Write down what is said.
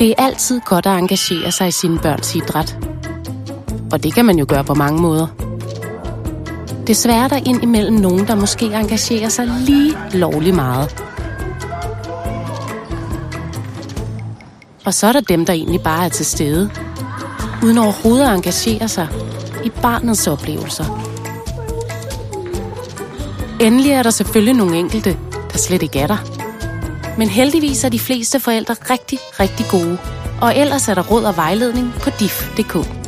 Det er altid godt at engagere sig i sine børns idræt. Og det kan man jo gøre på mange måder. Desværre er der ind imellem nogen, der måske engagerer sig lige lovlig meget. Og så er der dem, der egentlig bare er til stede, uden overhovedet at engagere sig i barnets oplevelser. Endelig er der selvfølgelig nogle enkelte, der slet ikke er der. Men heldigvis er de fleste forældre rigtig, rigtig gode. Og ellers er der råd og vejledning på dif.dk.